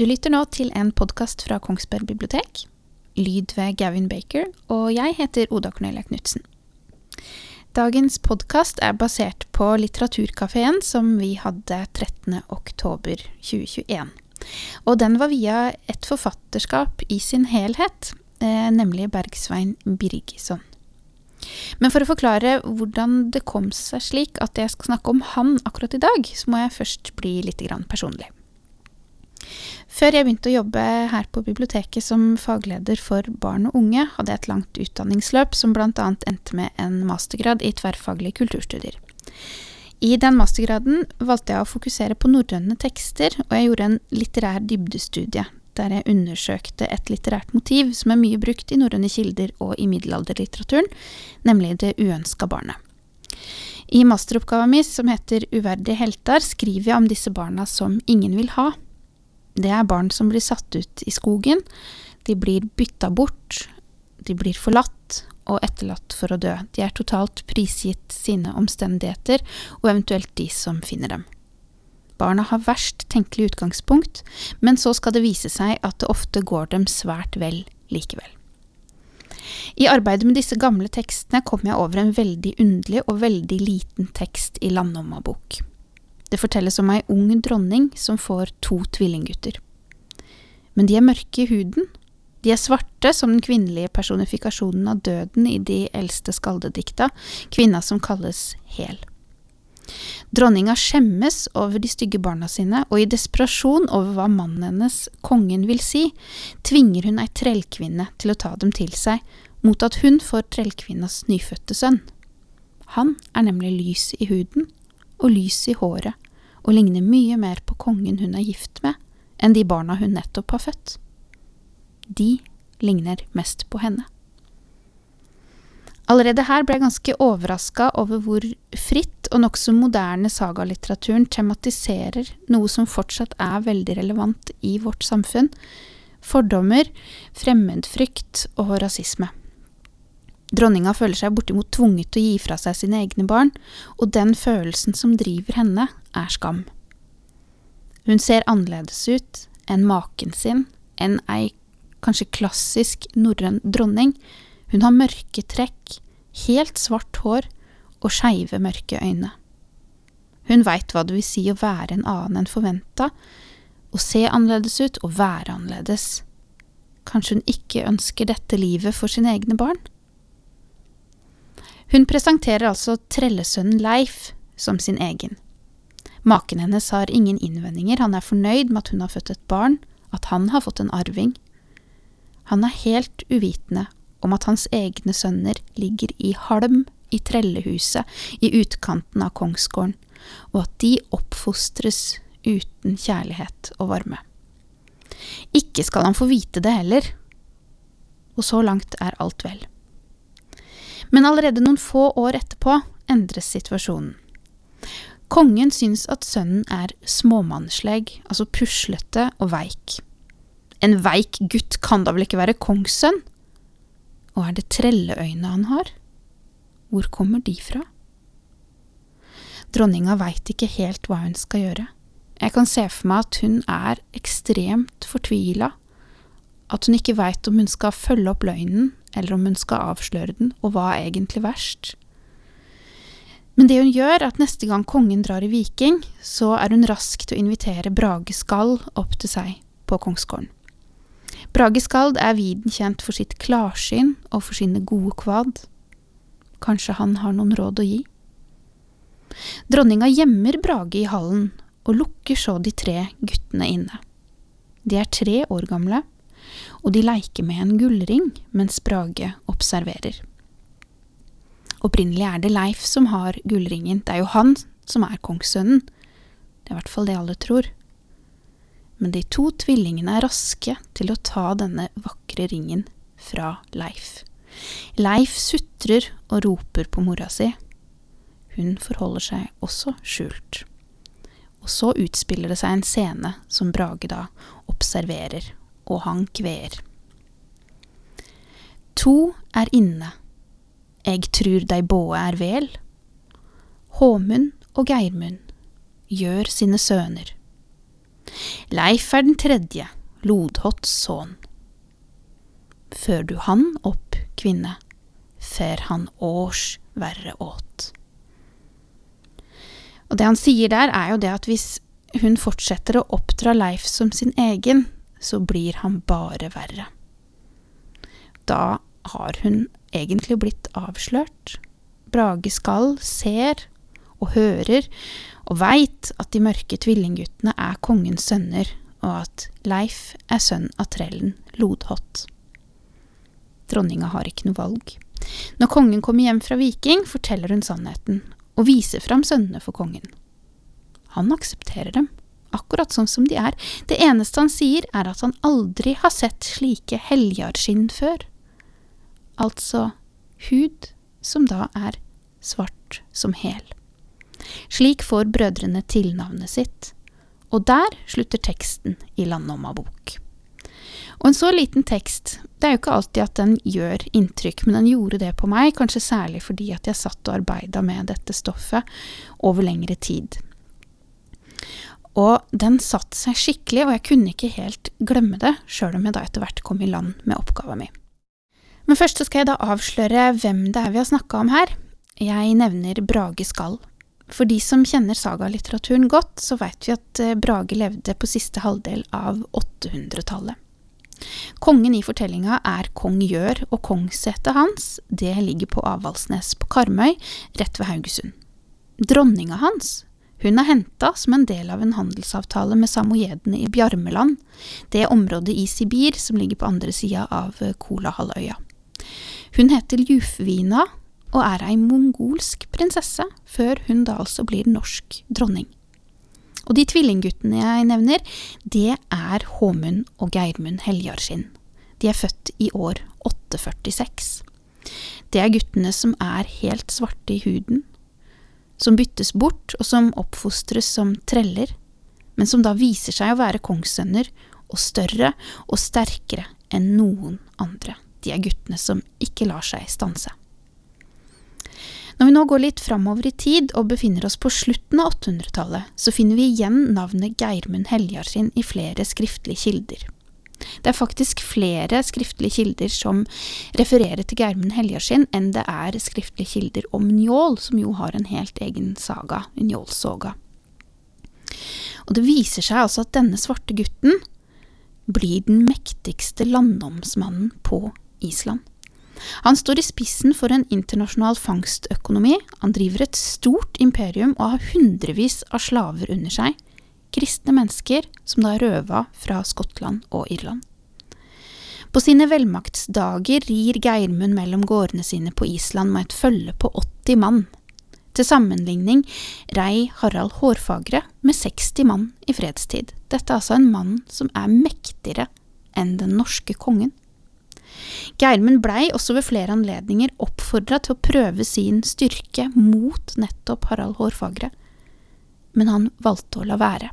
Du lytter nå til en podkast fra Kongsberg bibliotek. Lyd ved Gavin Baker, og jeg heter Oda Cornelia Knutsen. Dagens podkast er basert på Litteraturkafeen som vi hadde 13. oktober 2021. Og den var via et forfatterskap i sin helhet, eh, nemlig Bergsvein Birgisson. Men for å forklare hvordan det kom seg slik at jeg skal snakke om han akkurat i dag, så må jeg først bli litt personlig. Før jeg begynte å jobbe her på biblioteket som fagleder for barn og unge, hadde jeg et langt utdanningsløp som bl.a. endte med en mastergrad i tverrfaglige kulturstudier. I den mastergraden valgte jeg å fokusere på norrøne tekster, og jeg gjorde en litterær dybdestudie, der jeg undersøkte et litterært motiv som er mye brukt i norrøne kilder og i middelalderlitteraturen, nemlig det uønska barnet. I masteroppgaven min, som heter Uverdige helter, skriver jeg om disse barna som ingen vil ha, det er barn som blir satt ut i skogen. De blir bytta bort, de blir forlatt og etterlatt for å dø. De er totalt prisgitt sine omstendigheter, og eventuelt de som finner dem. Barna har verst tenkelig utgangspunkt, men så skal det vise seg at det ofte går dem svært vel likevel. I arbeidet med disse gamle tekstene kom jeg over en veldig underlig og veldig liten tekst i Landnomma-bok. Det fortelles om ei ung dronning som får to tvillinggutter. Men de er mørke i huden. De er svarte som den kvinnelige personifikasjonen av døden i de eldste skaldedikta, kvinna som kalles Hel. Dronninga skjemmes over de stygge barna sine, og i desperasjon over hva mannen hennes, kongen, vil si, tvinger hun ei trellkvinne til å ta dem til seg, mot at hun får trellkvinnas nyfødte sønn. Han er nemlig lys i huden og lys i håret, og ligner mye mer på kongen hun er gift med, enn de barna hun nettopp har født. De ligner mest på henne. Allerede her ble jeg ganske overraska over hvor fritt og nokså moderne sagalitteraturen tematiserer noe som fortsatt er veldig relevant i vårt samfunn – fordommer, fremmedfrykt og rasisme. Dronninga føler seg bortimot tvunget til å gi fra seg sine egne barn, og den følelsen som driver henne, er skam. Hun ser annerledes ut enn maken sin, enn ei kanskje klassisk norrøn dronning. Hun har mørke trekk, helt svart hår og skeive, mørke øyne. Hun veit hva det vil si å være en annen enn forventa, å se annerledes ut og være annerledes. Kanskje hun ikke ønsker dette livet for sine egne barn? Hun presenterer altså trellesønnen Leif som sin egen. Maken hennes har ingen innvendinger, han er fornøyd med at hun har født et barn, at han har fått en arving. Han er helt uvitende om at hans egne sønner ligger i halm i trellehuset i utkanten av kongsgården, og at de oppfostres uten kjærlighet og varme. Ikke skal han få vite det heller, og så langt er alt vel. Men allerede noen få år etterpå endres situasjonen. Kongen syns at sønnen er småmannsleg, altså puslete og veik. En veik gutt kan da vel ikke være kongssønn? Og er det trelleøyne han har? Hvor kommer de fra? Dronninga veit ikke helt hva hun skal gjøre. Jeg kan se for meg at hun er ekstremt fortvila, at hun ikke veit om hun skal følge opp løgnen eller om hun skal avsløre den, og hva er egentlig verst? Men det hun gjør, er at neste gang kongen drar i Viking, så er hun rask til å invitere Brage Skald opp til seg på kongsgården. Brage Skald er viden kjent for sitt klarsyn og for sine gode kvad. Kanskje han har noen råd å gi? Dronninga gjemmer Brage i hallen og lukker så de tre guttene inne. De er tre år gamle, og de leker med en gullring mens Brage observerer. Opprinnelig er det Leif som har gullringen, det er jo han som er kongssønnen. Det er i hvert fall det alle tror. Men de to tvillingene er raske til å ta denne vakre ringen fra Leif. Leif sutrer og roper på mora si. Hun forholder seg også skjult. og så utspiller det seg en scene som Brage da observerer, og han kveer. To er inne, eg trur dei båe er vel. Håmund og Geirmund gjør sine søner. Leif er den tredje, Lodhots sønn. Før du han opp, kvinne, fer han års verre åt. Og det han sier der, er jo det at hvis hun fortsetter å oppdra Leif som sin egen, så blir han bare verre. Da har hun egentlig blitt avslørt. Brage skal, ser og hører og veit at de mørke tvillingguttene er kongens sønner, og at Leif er sønn av trellen Lodhott. Dronninga har ikke noe valg. Når kongen kommer hjem fra Viking, forteller hun sannheten, og viser fram sønnene for kongen. Han aksepterer dem, akkurat sånn som de er, det eneste han sier er at han aldri har sett slike heljarskinn før. Altså hud som da er svart som hel. Slik får brødrene tilnavnet sitt, og der slutter teksten i Landnomma bok. Og en så liten tekst, det er jo ikke alltid at den gjør inntrykk, men den gjorde det på meg, kanskje særlig fordi at jeg satt og arbeida med dette stoffet over lengre tid. Og den satte seg skikkelig, og jeg kunne ikke helt glemme det, sjøl om jeg da etter hvert kom i land med oppgava mi. Men først så skal jeg da avsløre hvem det er vi har snakka om her. Jeg nevner Brage Skall. For de som kjenner sagalitteraturen godt, så veit vi at eh, Brage levde på siste halvdel av 800-tallet. Kongen i fortellinga er kong Gjør, og kongssetet hans det ligger på Avaldsnes på Karmøy, rett ved Haugesund. Dronninga hans hun er henta som en del av en handelsavtale med samojedene i Bjarmeland, det området i Sibir som ligger på andre sida av Kolahalvøya. Hun heter Jufvina og er ei mongolsk prinsesse, før hun da altså blir norsk dronning. Og de tvillingguttene jeg nevner, det er Håmund og Geirmund Heljarskinn. De er født i år 846. Det er guttene som er helt svarte i huden, som byttes bort og som oppfostres som treller, men som da viser seg å være kongssønner og større og sterkere enn noen andre. De er guttene som ikke lar seg stanse. Når vi nå går litt framover i tid og befinner oss på slutten av 800-tallet, så finner vi igjen navnet Geirmund Heljarskinn i flere skriftlige kilder. Det er faktisk flere skriftlige kilder som refererer til Gjermund Heljarskinn, enn det er skriftlige kilder om Njål, som jo har en helt egen saga, Njålsoga. Og det viser seg altså at denne svarte gutten blir den mektigste landomsmannen på Island. Han står i spissen for en internasjonal fangstøkonomi, han driver et stort imperium og har hundrevis av slaver under seg, kristne mennesker som da røva fra Skottland og Irland. På sine velmaktsdager rir Geirmund mellom gårdene sine på Island med et følge på 80 mann. Til sammenligning rei Harald Hårfagre med 60 mann i fredstid. Dette er altså en mann som er mektigere enn den norske kongen. Geirmund blei også ved flere anledninger oppfordra til å prøve sin styrke mot nettopp Harald Hårfagre, men han valgte å la være.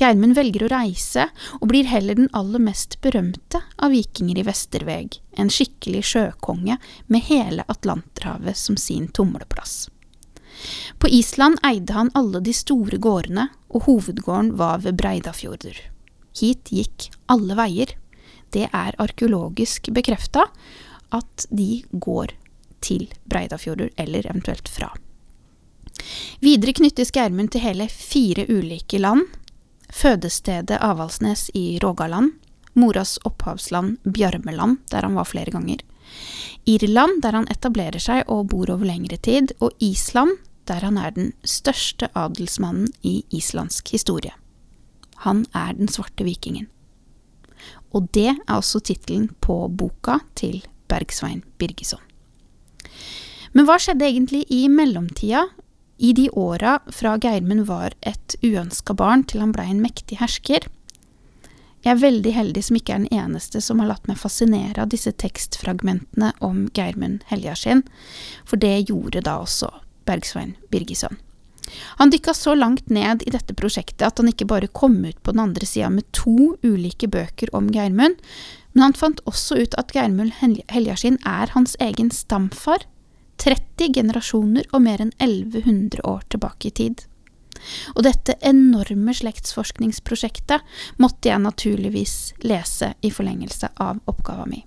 Geirmund velger å reise, og blir heller den aller mest berømte av vikinger i Vesterveg, en skikkelig sjøkonge med hele Atlanterhavet som sin tumleplass. På Island eide han alle de store gårdene, og hovedgården var ved Breidafjordur. Hit gikk alle veier. Det er arkeologisk bekrefta at de går til Breidafjordur, eller eventuelt fra. Videre knyttes Geirmund til hele fire ulike land, fødestedet Avaldsnes i Rogaland, moras opphavsland Bjarmeland, der han var flere ganger, Irland, der han etablerer seg og bor over lengre tid, og Island, der han er den største adelsmannen i islandsk historie. Han er den svarte vikingen. Og det er også tittelen på boka til Bergsvein Birgesson. Men hva skjedde egentlig i mellomtida, i de åra fra Geirmund var et uønska barn til han blei en mektig hersker. Jeg er veldig heldig som ikke er den eneste som har latt meg fascinere av disse tekstfragmentene om Geirmund Heljarskinn, for det gjorde da også Bergsvein Birgisson. Han dykka så langt ned i dette prosjektet at han ikke bare kom ut på den andre sida med to ulike bøker om Geirmund, men han fant også ut at Geirmund Heljarskinn er hans egen stamfar, 30 generasjoner og mer enn 1100 år tilbake i tid. Og dette enorme slektsforskningsprosjektet måtte jeg naturligvis lese i forlengelse av oppgava mi.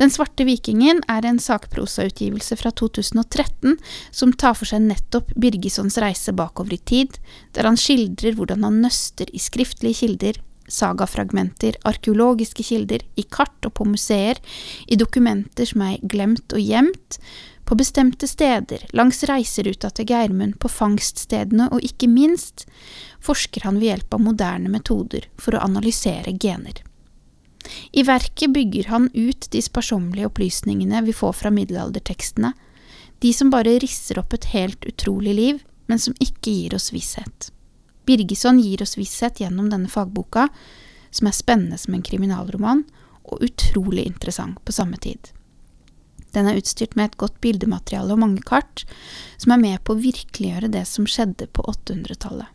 Den svarte vikingen er en sakprosautgivelse fra 2013 som tar for seg nettopp Birgissons reise bakover i tid, der han skildrer hvordan han nøster i skriftlige kilder, sagafragmenter, arkeologiske kilder, i kart og på museer, i dokumenter som er glemt og gjemt, på bestemte steder, langs reiseruta til Geirmund, på fangststedene, og ikke minst forsker han ved hjelp av moderne metoder for å analysere gener. I verket bygger han ut de sparsommelige opplysningene vi får fra middelaldertekstene, de som bare risser opp et helt utrolig liv, men som ikke gir oss visshet. Birgesson gir oss visshet gjennom denne fagboka, som er spennende som en kriminalroman, og utrolig interessant på samme tid. Den er utstyrt med et godt bildemateriale og mange kart, som er med på å virkeliggjøre det som skjedde på 800-tallet.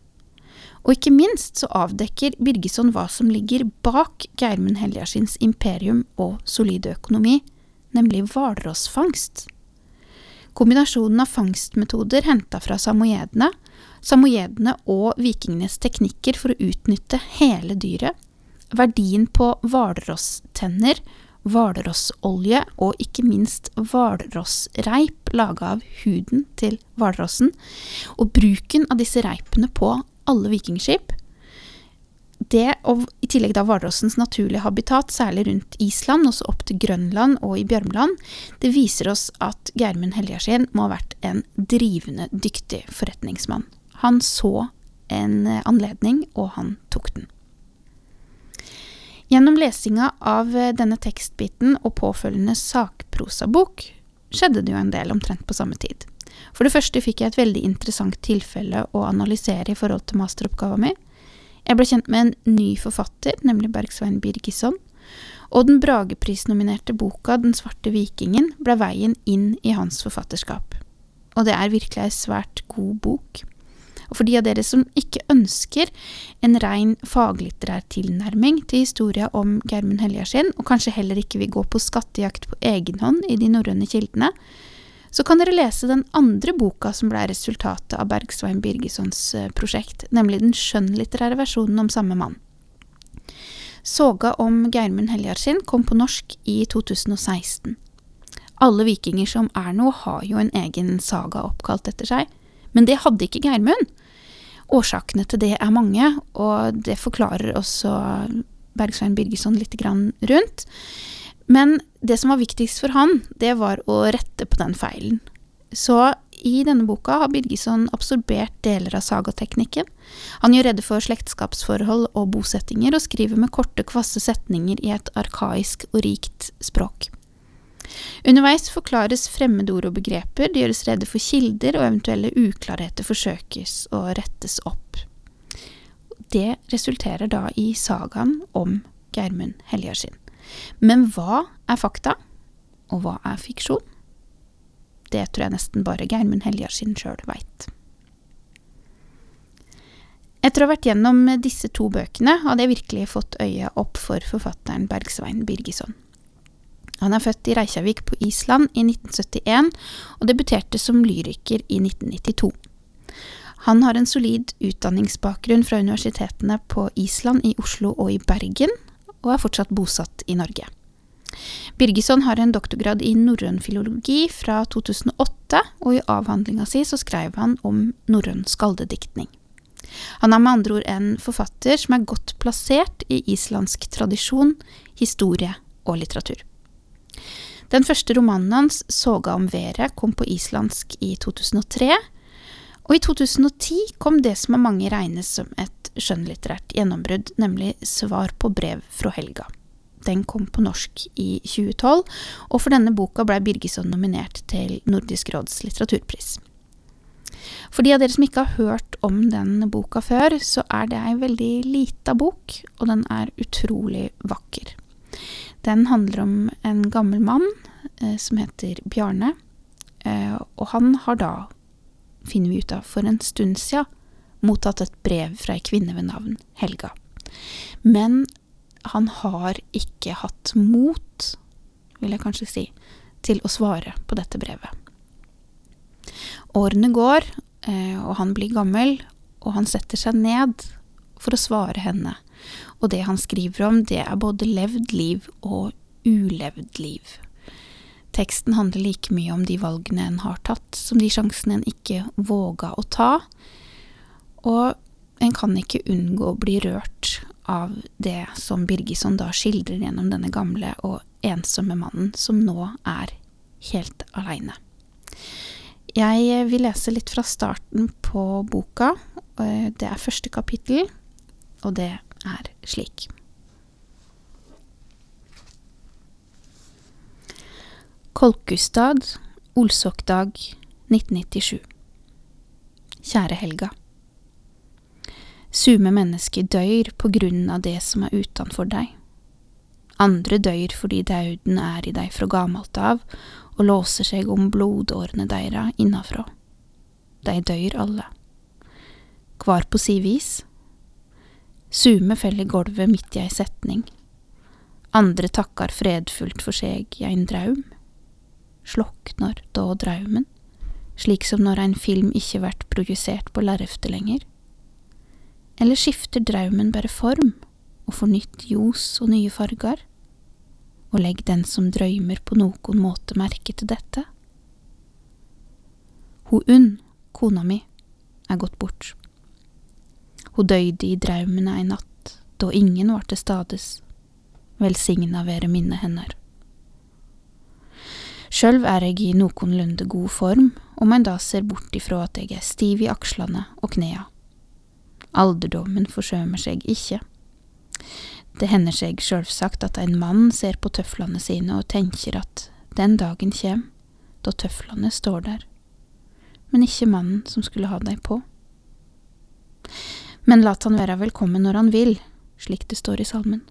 Og ikke minst så avdekker Birgesson hva som ligger bak Geirmund Heljarsins imperium og solide økonomi, nemlig hvalrossfangst. Kombinasjonen av fangstmetoder henta fra samojedene, samojedene og vikingenes teknikker for å utnytte hele dyret, verdien på hvalrosstenner hvalrossolje og ikke minst hvalrossreip laga av huden til hvalrossen, og bruken av disse reipene på alle vikingskip. Det, og i tillegg da hvalrossens naturlige habitat, særlig rundt Island, også opp til Grønland og i Bjørmland, det viser oss at Geirmund Heljarskien må ha vært en drivende dyktig forretningsmann. Han så en anledning, og han tok den. Gjennom lesinga av eh, denne tekstbiten og påfølgende sakprosabok skjedde det jo en del omtrent på samme tid. For det første fikk jeg et veldig interessant tilfelle å analysere i forhold til masteroppgava mi. Jeg ble kjent med en ny forfatter, nemlig Bergsvein Birgisson, og den Brageprisnominerte boka Den svarte vikingen ble veien inn i hans forfatterskap. Og det er virkelig ei svært god bok. Og for de av dere som ikke ønsker en rein faglitterær tilnærming til historia om Geirmund Heljarskinn, og kanskje heller ikke vil gå på skattejakt på egen hånd i de norrøne kildene, så kan dere lese den andre boka som ble resultatet av Bergsvein Birgessons eh, prosjekt, nemlig den skjønnlitterære versjonen om samme mann. Soga om Geirmund Heljarskinn kom på norsk i 2016. Alle vikinger som er noe, har jo en egen saga oppkalt etter seg. Men det hadde ikke Geirmund. Årsakene til det er mange, og det forklarer også Bergsvein Birgesson litt rundt. Men det som var viktigst for han, det var å rette på den feilen. Så i denne boka har Birgesson absorbert deler av sagateknikken. Han gjør redde for slektskapsforhold og bosettinger, og skriver med korte, kvasse setninger i et arkaisk og rikt språk. Underveis forklares fremmedord og begreper, det gjøres rede for kilder, og eventuelle uklarheter forsøkes å rettes opp. Det resulterer da i sagaen om Geirmund Heljarskinn. Men hva er fakta, og hva er fiksjon? Det tror jeg nesten bare Geirmund Heljarskinn sjøl veit. Etter å ha vært gjennom disse to bøkene, hadde jeg virkelig fått øye opp for forfatteren Bergsvein Birgisson. Han er født i Reykjavik på Island i 1971, og debuterte som lyriker i 1992. Han har en solid utdanningsbakgrunn fra universitetene på Island, i Oslo og i Bergen, og er fortsatt bosatt i Norge. Birgisson har en doktorgrad i norrøn filologi fra 2008, og i avhandlinga si så skrev han om norrøn skaldediktning. Han er med andre ord en forfatter som er godt plassert i islandsk tradisjon, historie og litteratur. Den første romanen hans, Soga om været, kom på islandsk i 2003. Og i 2010 kom det som av mange regnes som et skjønnlitterært gjennombrudd, nemlig Svar på brev fra helga. Den kom på norsk i 2012, og for denne boka ble Birgesson nominert til Nordisk råds litteraturpris. For de av dere som ikke har hørt om den boka før, så er det ei veldig lita bok, og den er utrolig vakker. Den handler om en gammel mann eh, som heter Bjarne, eh, og han har da finner vi ut av, for en stund siden mottatt et brev fra ei kvinne ved navn Helga. Men han har ikke hatt mot, vil jeg kanskje si, til å svare på dette brevet. Årene går, eh, og han blir gammel, og han setter seg ned for å svare henne. Og det han skriver om, det er både levd liv og ulevd liv. Teksten handler like mye om de valgene en har tatt, som de sjansene en ikke våga å ta. Og en kan ikke unngå å bli rørt av det som Birgisson da skildrer gjennom denne gamle og ensomme mannen som nå er helt aleine. Jeg vil lese litt fra starten på boka. Det er første kapittel, og det er slik. Kolkustad, Olsokdag 1997 Kjære Helga. Sume mennesker dør på grunn av det som er utenfor deg. Andre dør fordi dauden er i deg fra gammelt av og låser seg om blodårene deira innafrå. De dør alle. Kvar på si vis. Sume fell i gulvet midt i ei setning. Andre takkar fredfullt for seg i ein draum. Sloknar da draumen, slik som når ein film ikkje vert projisert på lerretet lenger? Eller skifter draumen bare form og får nytt ljos og nye farger? Og legg den som drøymer på nokon måte merke til dette? Ho Unn, kona mi, er gått bort. Ho døyde i draumen ei natt, da ingen var til stades. Velsigna være minnet hennar. Sjølv er eg i nokonlunde god form, om ein da ser bort ifrå at eg er stiv i akslane og knea. Alderdommen forsømer seg ikke. Det hender seg sjølvsagt at ein mann ser på tøflane sine og tenker at den dagen kjem, da tøflane står der, men ikke mannen som skulle ha dei på. Men lat han være velkommen når han vil, slik det står i salmen.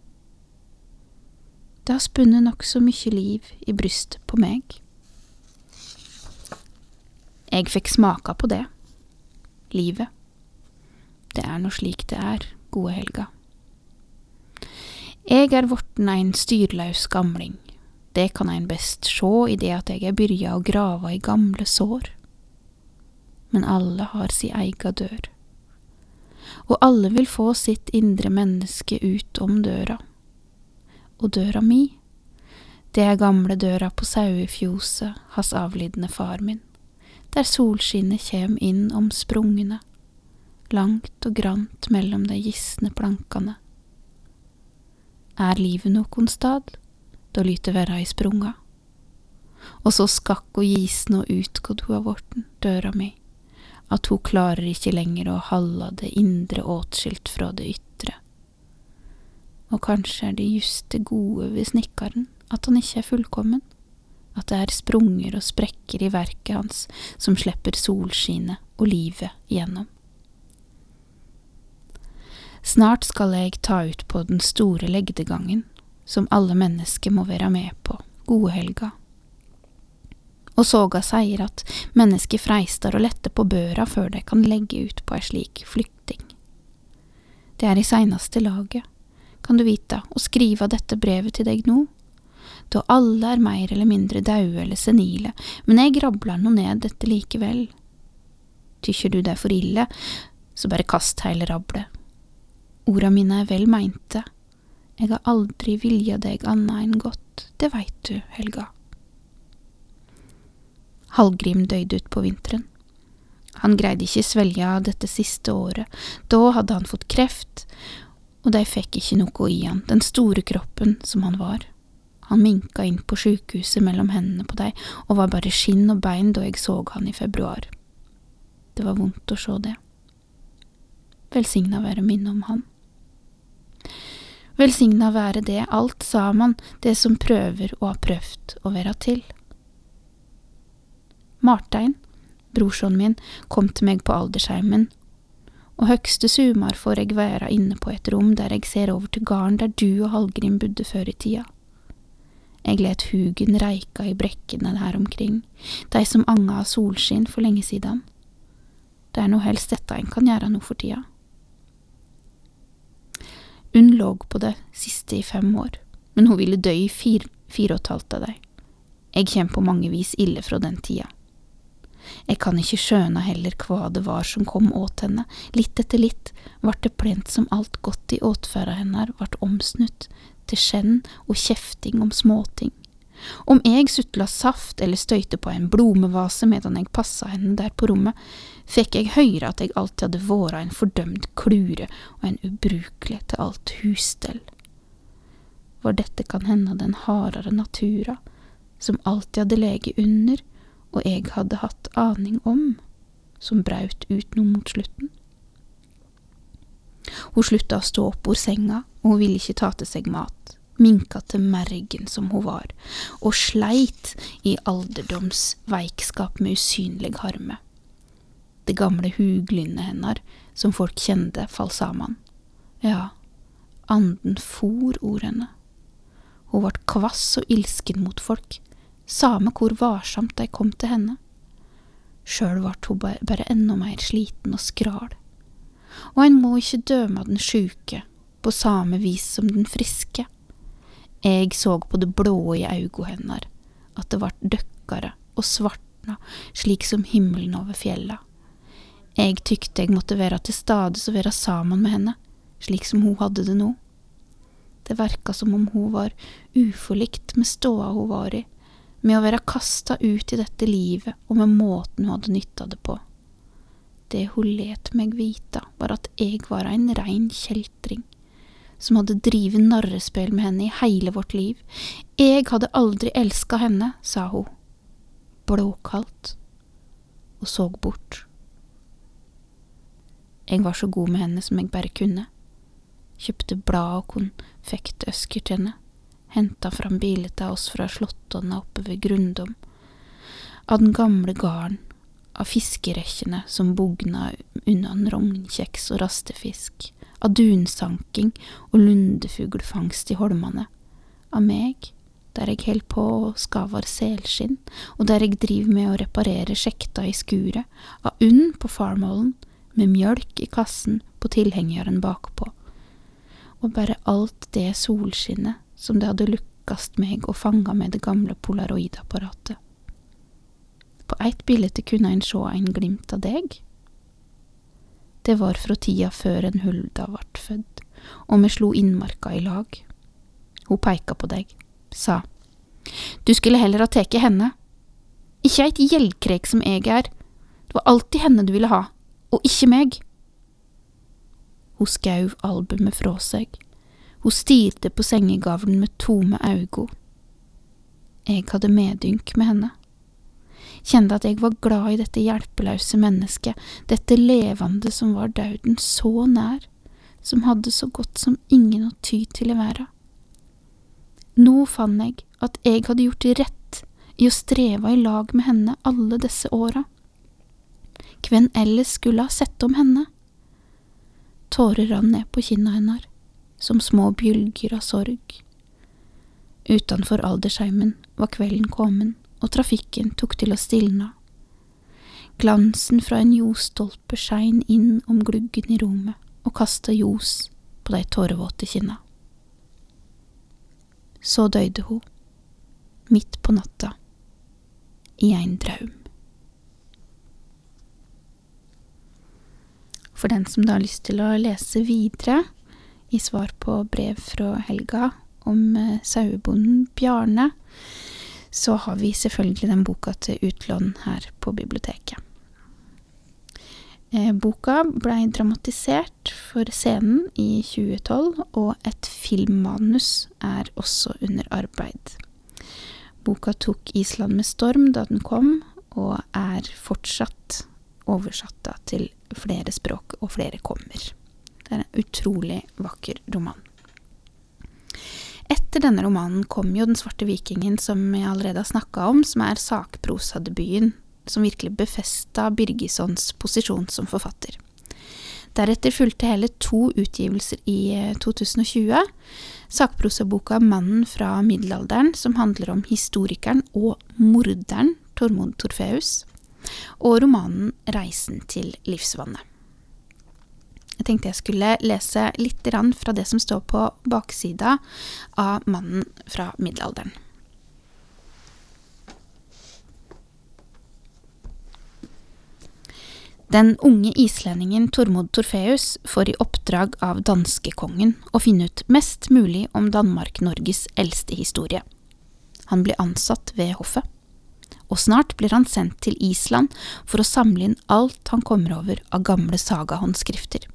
Det har spunnet nokså mykje liv i brystet på meg. Jeg fikk smaka på det, livet. Det er nå slik det er, gode Helga. Jeg er vorten ein styrlaus gamling, det kan ein best sjå i det at jeg er byrja å grava i gamle sår. Men alle har si eiga dør, og alle vil få sitt indre menneske ut om døra. Og døra mi, det er gamle døra på sauefjoset hans avlidne far min, der solskinnet kjem inn om sprungene langt og grant mellom de gisne plankene. Er livet nokon stad, da lyter verra i sprunga. Og så skakk og gisne og utgå ho av vorten, døra mi, at hun klarer ikke lenger å holde det indre åtskilt fra det ytre. Og kanskje er det just det gode ved snikkaren, at han ikke er fullkommen, at det er sprunger og sprekker i verket hans som slipper solskinnet og livet igjennom. Snart skal jeg ta ut på den store legdegangen, som alle mennesker må være med på, gode helga. Og soga sier at mennesker freistar å lette på børa før de kan legge ut på ei slik flykting. Det er i seinaste laget, kan du vite, å skrive dette brevet til deg nå, da alle er mer eller mindre daue eller senile, men jeg rabler nå ned dette likevel. Tykker du det er for ille, så bare kast heile rablet, Orda mine er vel meinte. Eg har aldri vilja deg anna enn godt, det veit du, Helga. Hallgrim ut på vinteren. Han greide ikke svelja dette siste året, da hadde han fått kreft, og de fikk ikke noe i han, den store kroppen som han var. Han minka inn på sjukehuset mellom hendene på dei og var bare skinn og bein da jeg så han i februar. Det var vondt å sjå det. Velsigna være minnet om han. Velsigna være det alt saman, det som prøver og har prøvd å være til. Martein, brorsonen min, kom til meg på aldersheimen, og høgste sumar får eg være inne på et rom der eg ser over til garden der du og Hallgrim bodde før i tida. Eg let hugen reika i brekkene her omkring, dei som anga av solskinn for lenge sidan. Det er nå helst dette en kan gjøre nå for tida. Hun lå på det siste i fem år, men hun ville dø i fire, fire og et halvt av dei. Jeg kjem på mange vis ille fra den tida. Jeg kan ikke skjøna heller hva det var som kom åt henne, litt etter litt vart det plent som alt godt i åtferda hennar vart omsnutt til skjenn og kjefting om småting. Om jeg sutla saft eller støyte på en blomevase medan jeg passa henne der på rommet, fikk jeg høyre at jeg alltid hadde vore en fordømd klure og en ubrukelig til alt husstell. For dette kan hende den hardere natura, som alltid hadde lege under, og jeg hadde hatt aning om, som braut ut noe mot slutten. Hun slutta å stå opp ord senga, og hun ville ikke ta til seg mat, minka til mergen som hun var, og sleit i alderdomsveikskap med usynlig harme. Det gamle huglynnet hennar, som folk kjente, fall saman. Ja, anden for ordene. Hun vart kvass og ilsken mot folk, same hvor varsomt de kom til henne. Sjøl vart hun bare enda mer sliten og skral. Og en må ikke døme den sjuke på same vis som den friske. Jeg så på det blå i auga hennar, at det vart døkkare og svartna slik som himmelen over fjella. Jeg tykte jeg måtte være til stades og være sammen med henne, slik som hun hadde det nå. Det verka som om hun var uforlikt med ståa hun var i, med å være kasta ut i dette livet og med måten hun hadde nytta det på. Det hun let meg vite, var at jeg var en rein kjeltring, som hadde drivet narrespill med henne i hele vårt liv. Jeg hadde aldri elska henne, sa hun, blåkaldt, og så bort. Jeg var så god med henne som jeg bare kunne. Kjøpte blad og konfektøsker til henne henta fram bilet av oss fra Slåttonna oppe ved Grundom, av den gamle garden, av fiskerekkene som bugna unna rognkjeks og rastefisk, av dunsanking og lundefuglfangst i holmane, av meg, der jeg held på og skavar selskinn, og der jeg driver med å reparere sjekta i skuret, av unn på farmhallen, med mjølk i kassen på tilhengeren bakpå, og bare alt det solskinnet som det hadde lukkast meg og fanga med det gamle polaroidapparatet. På eit bilde kunne ein sjå ein glimt av deg. Det var fra tida før en Hulda vart fødd, og me slo innmarka i lag. Hun peika på deg, sa, Du skulle heller ha teke henne. Ikke eit gjeldkrek som eg er, det var alltid henne du ville ha, og ikke meg. Hun skauv albumet fra seg hun stirret på sengegavlen med tome øyne. Jeg hadde medynk med henne. Kjente at jeg var glad i dette hjelpeløse mennesket, dette levende som var døden så nær, som hadde så godt som ingen å ty til i verden. Nå fant jeg at jeg hadde gjort rett i å streve i lag med henne alle disse åra. Hvem ellers skulle ha sett om henne? Tårer rant ned på kinna hennes som små bjølger av sorg. Utenfor aldersheimen var kvelden kommet, og trafikken tok til å stilne. Glansen fra en ljosstolpe skein inn om gluggen i rommet og kasta ljos på de tårevåte kinna. Så døde hun, midt på natta, i en draum. For den som da har lyst til å lese videre, i svar på brev fra Helga om eh, sauebonden Bjarne, så har vi selvfølgelig den boka til utlån her på biblioteket. Eh, boka blei dramatisert for scenen i 2012, og et filmmanus er også under arbeid. Boka tok Island med storm da den kom, og er fortsatt oversatt til flere språk, og flere kommer. Det er en utrolig vakker roman. Etter denne romanen kom jo Den svarte vikingen, som jeg allerede har snakka om, som er sakprosadebuten som virkelig befesta Birgissons posisjon som forfatter. Deretter fulgte hele to utgivelser i 2020. Eh, Sakprosaboka Mannen fra middelalderen, som handler om historikeren og morderen Tormod Torfeus. og romanen Reisen til livsvannet. Jeg tenkte jeg skulle lese litt fra det som står på baksida av Mannen fra middelalderen. Den unge islendingen Tormod Torfeus får i oppdrag av danskekongen å finne ut mest mulig om Danmark-Norges eldste historie. Han blir ansatt ved hoffet, og snart blir han sendt til Island for å samle inn alt han kommer over av gamle sagahåndskrifter.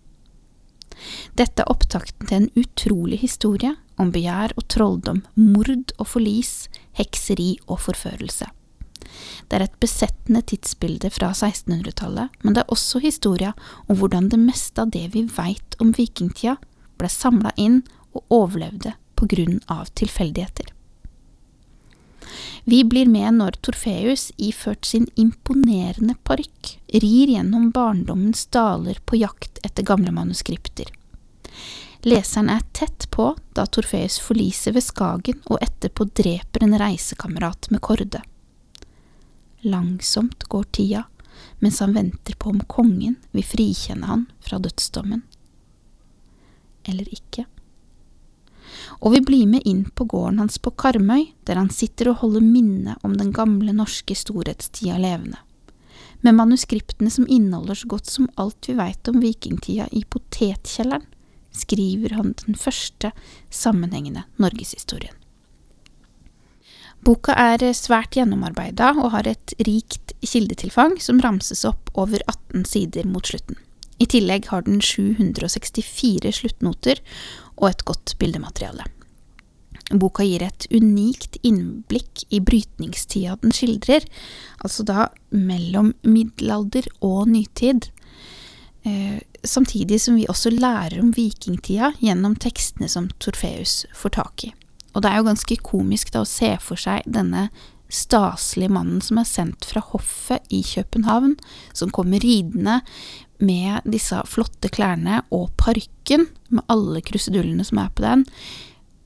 Dette er opptakten til en utrolig historie om begjær og trolldom, mord og forlis, hekseri og forførelse. Det er et besettende tidsbilde fra 1600-tallet, men det er også historia om hvordan det meste av det vi veit om vikingtida, ble samla inn og overlevde på grunn av tilfeldigheter. Vi blir med når Torfeus, iført sin imponerende parykk, rir gjennom barndommens daler på jakt etter gamle manuskripter. Leseren er tett på da Torfeus forliser ved Skagen og etterpå dreper en reisekamerat med korde. Langsomt går tida mens han venter på om kongen vil frikjenne han fra dødsdommen. Eller ikke. Og vi blir med inn på gården hans på Karmøy, der han sitter og holder minne om den gamle norske storhetstida levende. Med manuskriptene som inneholder så godt som alt vi veit om vikingtida i potetkjelleren, skriver han den første sammenhengende norgeshistorien. Boka er svært gjennomarbeida og har et rikt kildetilfang som ramses opp over 18 sider mot slutten. I tillegg har den 764 sluttnoter og et godt bildemateriale. Boka gir et unikt innblikk i brytningstida den skildrer, altså da mellom middelalder og nytid, eh, samtidig som vi også lærer om vikingtida gjennom tekstene som Torfeus får tak i. Og det er jo ganske komisk da å se for seg denne staselige mannen som er sendt fra hoffet i København, som kommer ridende med disse flotte klærne og parykken med alle krusedullene som er på den,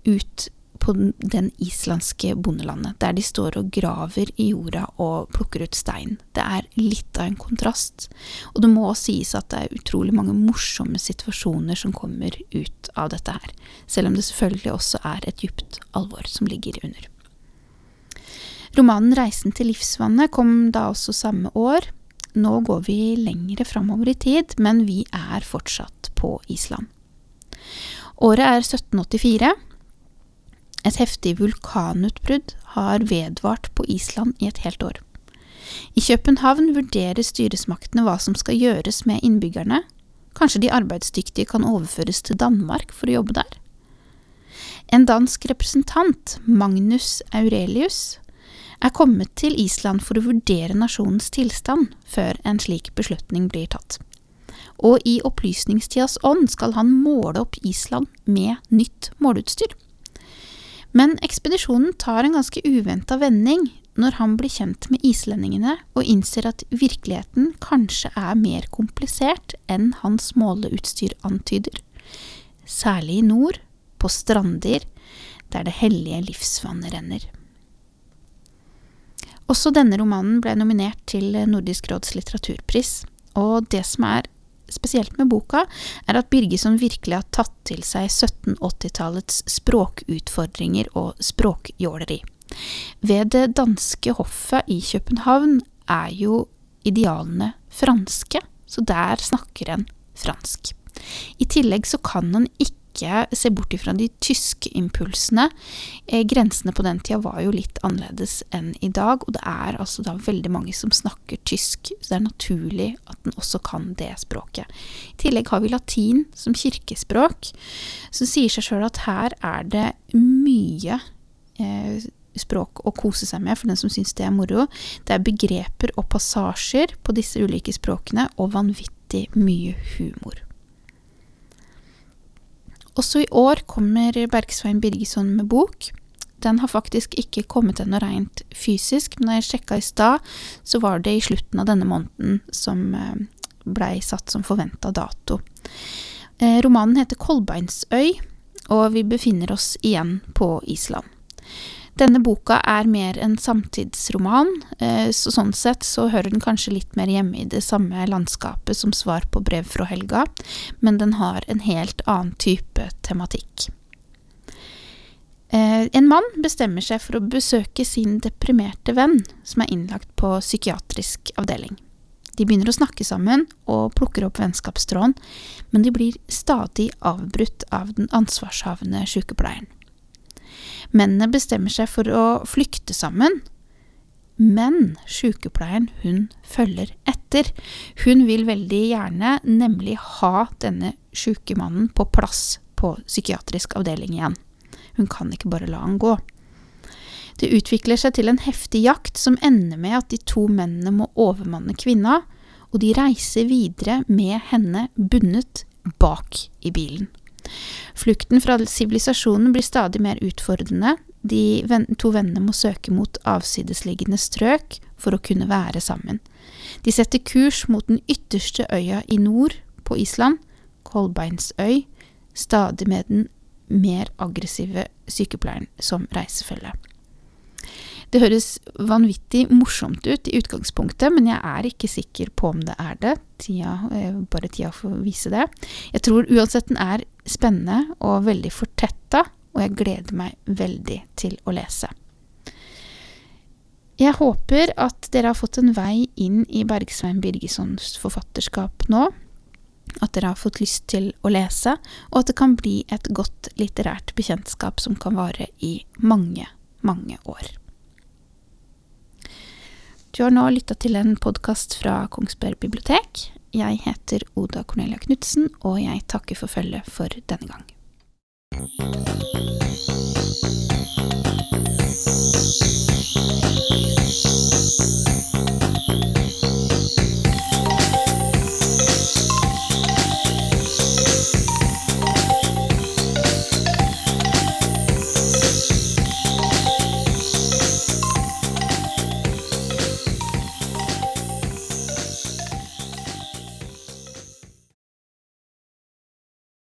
ut på den islandske bondelandet, der de står og graver i jorda og plukker ut stein. Det er litt av en kontrast, og det må sies at det er utrolig mange morsomme situasjoner som kommer ut av dette her, selv om det selvfølgelig også er et djupt alvor som ligger under. Romanen Reisen til livsvannet kom da også samme år. Nå går vi lengre framover i tid, men vi er fortsatt på Island. Året er 1784. Et heftig vulkanutbrudd har vedvart på Island i et helt år. I København vurderer styresmaktene hva som skal gjøres med innbyggerne. Kanskje de arbeidsdyktige kan overføres til Danmark for å jobbe der? En dansk representant, Magnus Aurelius, er kommet til Island for å vurdere nasjonens tilstand før en slik beslutning blir tatt. Og i opplysningstidas ånd skal han måle opp Island med nytt måleutstyr. Men ekspedisjonen tar en ganske uventa vending når han blir kjent med islendingene og innser at virkeligheten kanskje er mer komplisert enn hans måleutstyr antyder. Særlig i nord, på strander, der det hellige livsvannet renner. Også denne romanen ble nominert til Nordisk råds litteraturpris, og det som er spesielt med boka, er at Birgesson virkelig har tatt til seg 1780-tallets språkutfordringer og språkjåleri. Ved det danske hoffet i København er jo idealene franske, så der snakker en fransk. I tillegg så kan en ikke ikke se bort ifra de tyske impulsene. Eh, grensene på den tida var jo litt annerledes enn i dag, og det er altså da veldig mange som snakker tysk, så det er naturlig at den også kan det språket. I tillegg har vi latin som kirkespråk, som sier seg sjøl at her er det mye eh, språk å kose seg med for den som syns det er moro. Det er begreper og passasjer på disse ulike språkene, og vanvittig mye humor. Også i år kommer Bergsvein Birgesson med bok. Den har faktisk ikke kommet ennå rent fysisk, men da jeg sjekka i stad, så var det i slutten av denne måneden som eh, blei satt som forventa dato. Eh, romanen heter Kolbeinsøy, og vi befinner oss igjen på Island. Denne boka er mer en samtidsroman, eh, så sånn sett så hører den kanskje litt mer hjemme i det samme landskapet som Svar på brev fra Helga, men den har en helt annen type tematikk. Eh, en mann bestemmer seg for å besøke sin deprimerte venn, som er innlagt på psykiatrisk avdeling. De begynner å snakke sammen og plukker opp vennskapstråden, men de blir stadig avbrutt av den ansvarshavende sykepleieren. Mennene bestemmer seg for å flykte sammen, men sykepleieren, hun følger etter. Hun vil veldig gjerne nemlig ha denne sjuke mannen på plass på psykiatrisk avdeling igjen. Hun kan ikke bare la han gå. Det utvikler seg til en heftig jakt som ender med at de to mennene må overmanne kvinna, og de reiser videre med henne bundet bak i bilen. Flukten fra sivilisasjonen blir stadig mer utfordrende, de to vennene må søke mot avsidesliggende strøk for å kunne være sammen. De setter kurs mot den ytterste øya i nord på Island, Kolbeinsøy, stadig med den mer aggressive sykepleieren som reisefølge. Det høres vanvittig morsomt ut i utgangspunktet, men jeg er ikke sikker på om det er det. Tida, eh, bare tida får vise det. Jeg tror uansett den er spennende og veldig fortetta, og jeg gleder meg veldig til å lese. Jeg håper at dere har fått en vei inn i Bergsvein Birgessons forfatterskap nå at dere har fått lyst til å lese, og at det kan bli et godt litterært bekjentskap som kan vare i mange, mange år. Du har nå lytta til en podkast fra Kongsberg bibliotek. Jeg heter Oda Cornelia Knutsen, og jeg takker for følget for denne gang. Thank you.